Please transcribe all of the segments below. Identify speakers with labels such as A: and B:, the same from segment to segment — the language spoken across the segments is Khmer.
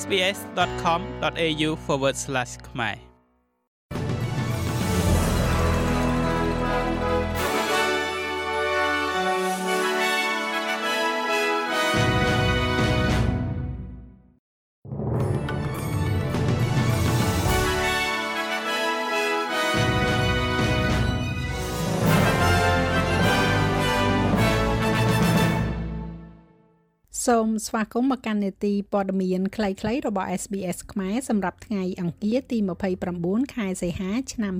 A: sbs.com.au/ ខ្មែរ
B: សូមស្វាគមន៍មកកាន់នេតិព័ត៌មានខ្លីៗរបស់ SBS ខ្មែរសម្រាប់ថ្ងៃអង្គារទី29ខែសីហា ឆ្នាំ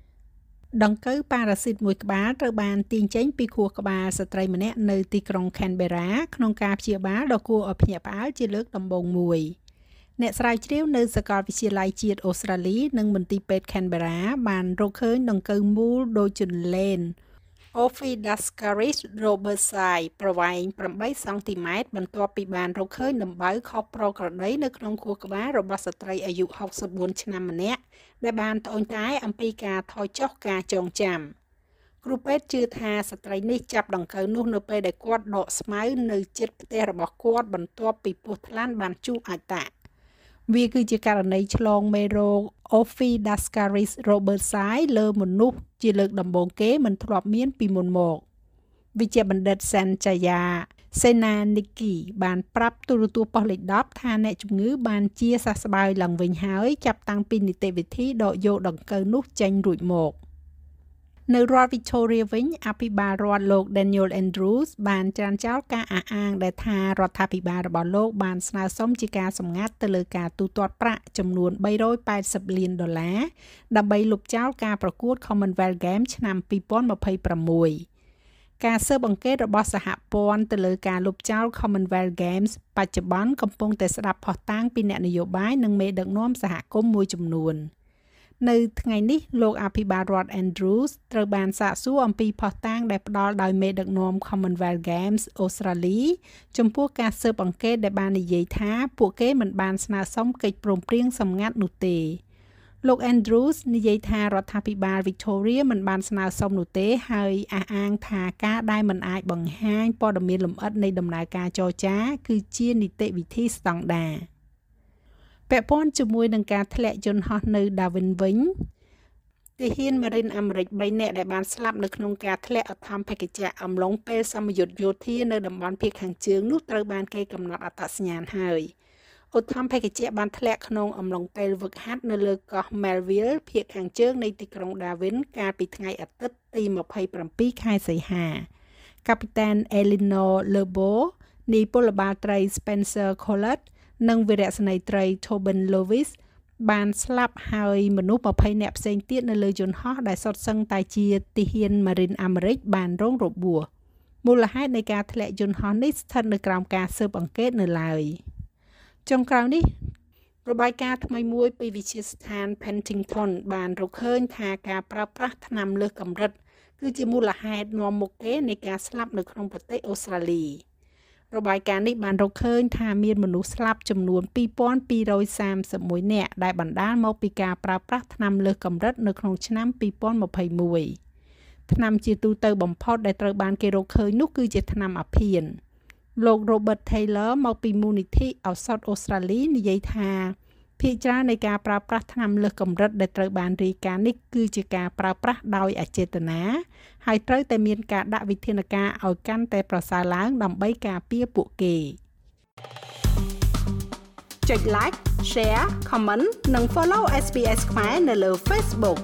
B: 2023ដង្កូវប៉ារ៉ាស៊ីតមួយក្បាលត្រូវបានទាញចេញពីខួរក្បាលស្ត្រីម្នាក់នៅទីក្រុង Canberra ក្នុងការព្យាបាលដ៏គួរឲ្យភ្ញាក់ផ្អើលជាលើកដំបូងមួយអ្នកស្រាវជ្រាវនៅសាកលវិទ្យាល័យជាតិអូស្ត្រាលីនិងមន្ទីរពេទ្យ Canberra បានរកឃើញដង្កូវមូលដូចជន្លែន Ophidascaris robertsii ប្រវែង8សង់ទីម៉ែត្របន្ទាប់ពីបានរកឃើញដំបៅខុសប្រក្រតីនៅក្នុងខួរក្បាលរបស់ស្ត្រីអាយុ64ឆ្នាំម្នាក់ដែលបានត្អូញត្អែអំពីការថយចុះការចងចាំគ្រូពេទ្យជឿថាស្ត្រីនេះចាប់ដង្កូវនោះនៅពេលដែលគាត់ដកស្មៅនៅជិតផ្ទះរបស់គាត់បន្ទាប់ពីពស់ថ្លាន់បានជូរអាចតាក់វាគឺជាករណីឆ្លងមេរោគ Ophidascaris robertsii លើមនុស្សជាលើកដំបូងគេមិនធ្លាប់មានពីមុនមកវិជ្ជបណ្ឌិតសាន់ចាយាសេណានីគីបានប្រាប់ទូរទស្សន៍ប៉ុស្តិ៍លេខ10ថាអ្នកជំងឺបានជាសះស្បើយឡើងវិញហើយចាប់តាំងពីនីតិវិធីដកយកដង្កូវនោះចេញរួចមក។ នៅរដ្ឋ Victoria វិញអភិបាលរដ្ឋលោក Daniel Andrews បានច្រានចោលការអះអាងដែលថារដ្ឋាភិបាលរបស់លោកបានស្នើសុំជាការសម្ងាត់ទៅលើការទូទាត់ប្រាក់ចំនួន380លានដុល្លារដើម្បីលុបចោលការប្រកួត Commonwealth Games ឆ្នាំ2026ការស៊ើបអង្កេតរបស់សហព័ន្ធទៅលើការលុបចោល Commonwealth Games បច្ចុប្បន្នកំពុងតែស្ដាប់ផុសតាងពីអ្នកនយោបាយនិងមេដឹកនាំសហគមន៍មួយចំនួន។ នៅថ្ងៃនេះលោកអភិបាលរដ្ឋ Andrews ត្រូវបានសាកសួរអំពីផុសតាងដែលផ្ដល់ដោយមេដឹកនាំ Commonwealth Games អូស្ត្រាលីចំពោះការស៊ើបអង្កេតដែលបាននិយាយថាពួកគេមិនបានស្នើសុំកិច្ចព្រមព្រៀងសម្ងាត់នោះទេលោក Andrews និយាយថារដ្ឋាភិបាល Victoria មិនបានស្នើសុំនោះទេហើយអះអាងថាការដែលមិនអាចបង្ហាញព័ត៌មានលម្អិតនៃដំណើរការចរចា គឺជានីតិវិធីស្តង់ដារ ពាក់ព័ន្ធជាមួយនឹងការធ្លាក់យន្តហោះនៅ Darwin វិញទាហានម៉ារីនអាមេរិក3នាក់ដែលបានស្លាប់នៅក្នុងការធ្លាក់អធម្មភេកជ្ជៈអំឡុងពេលសមយុទ្ធយោធានៅតំបន់ភាគខាងជើងនោះត្រូវបានគេកំណត់អត្តសញ្ញាណហើយឧទ្ធម្ភេកជ្ជៈបានធ្លាក់ក្នុងអំឡុងពេលវឹកហាត់នៅលើកោះ Melville ភាគខាងជើងនៃទីក្រុង Darwin កាលពីថ្ងៃអាទិត្យទី27ខែសីហាកាពីតាន Eleanor Lebo នៃពលបាលត្រី Spencer Collett និងវីរៈសេនីយ៍ត្រី Tobin Lewis បានស្លាប់ហើយមនុស្ស20នាក់ផ្សេងទៀតនៅលើយន្តហោះដែលសុទ្ធសឹងតែជាទាហានម៉ារីនអាមេរិកបានរងរបួសមូលហេតុនៃការធ្លាក់យន្តហោះនេះស្ថិតនៅក្រោមការស៊ើបអង្កេតនៅឡើយចុងក្រោយនេះរបាយការណ៍ថ្មីមួយពីវិទ្យាស្ថាន Pentington បានរកឃើញថាការប្រើប្រាស់ថ្នាំលើសកម្រិត គឺជាមូលហេតុនាំមុខគេនៃការស្លាប់នៅក្នុងប្រទេសអូស្ត្រាលី។ របាយការណ៍នេះបានរកឃើញថាមានមនុស្សស្លាប់ចំនួន2231នាក់ដែលបណ្ដាលមកពីការប្រើប្រាស់ថ្នាំលើសកម្រិតនៅក្នុងឆ្នាំ2021ថ្នាំជាទូទៅបំផុតដែលត្រូវបានគេរកឃើញនោះគឺជាថ្នាំអាភៀនលោក Robert Taylor មកពីមូលនិធិឱសថអូស្ត្រាលីនិយាយថា ភាគច្រើននៃការប្រើប្រាស់ថ្នាំលើសកម្រិតដែលត្រូវបានរាយការណ៍នេះគឺជាការប្រើប្រាស់ដោយអចេតនាហើយត្រូវតែមានការដាក់វិធានការឲ្យកាន់តែប្រសើរឡើងដើម្បីការពារពួកគេចុច like share comment និង follow SPS ខ្មែរនៅលើ Facebook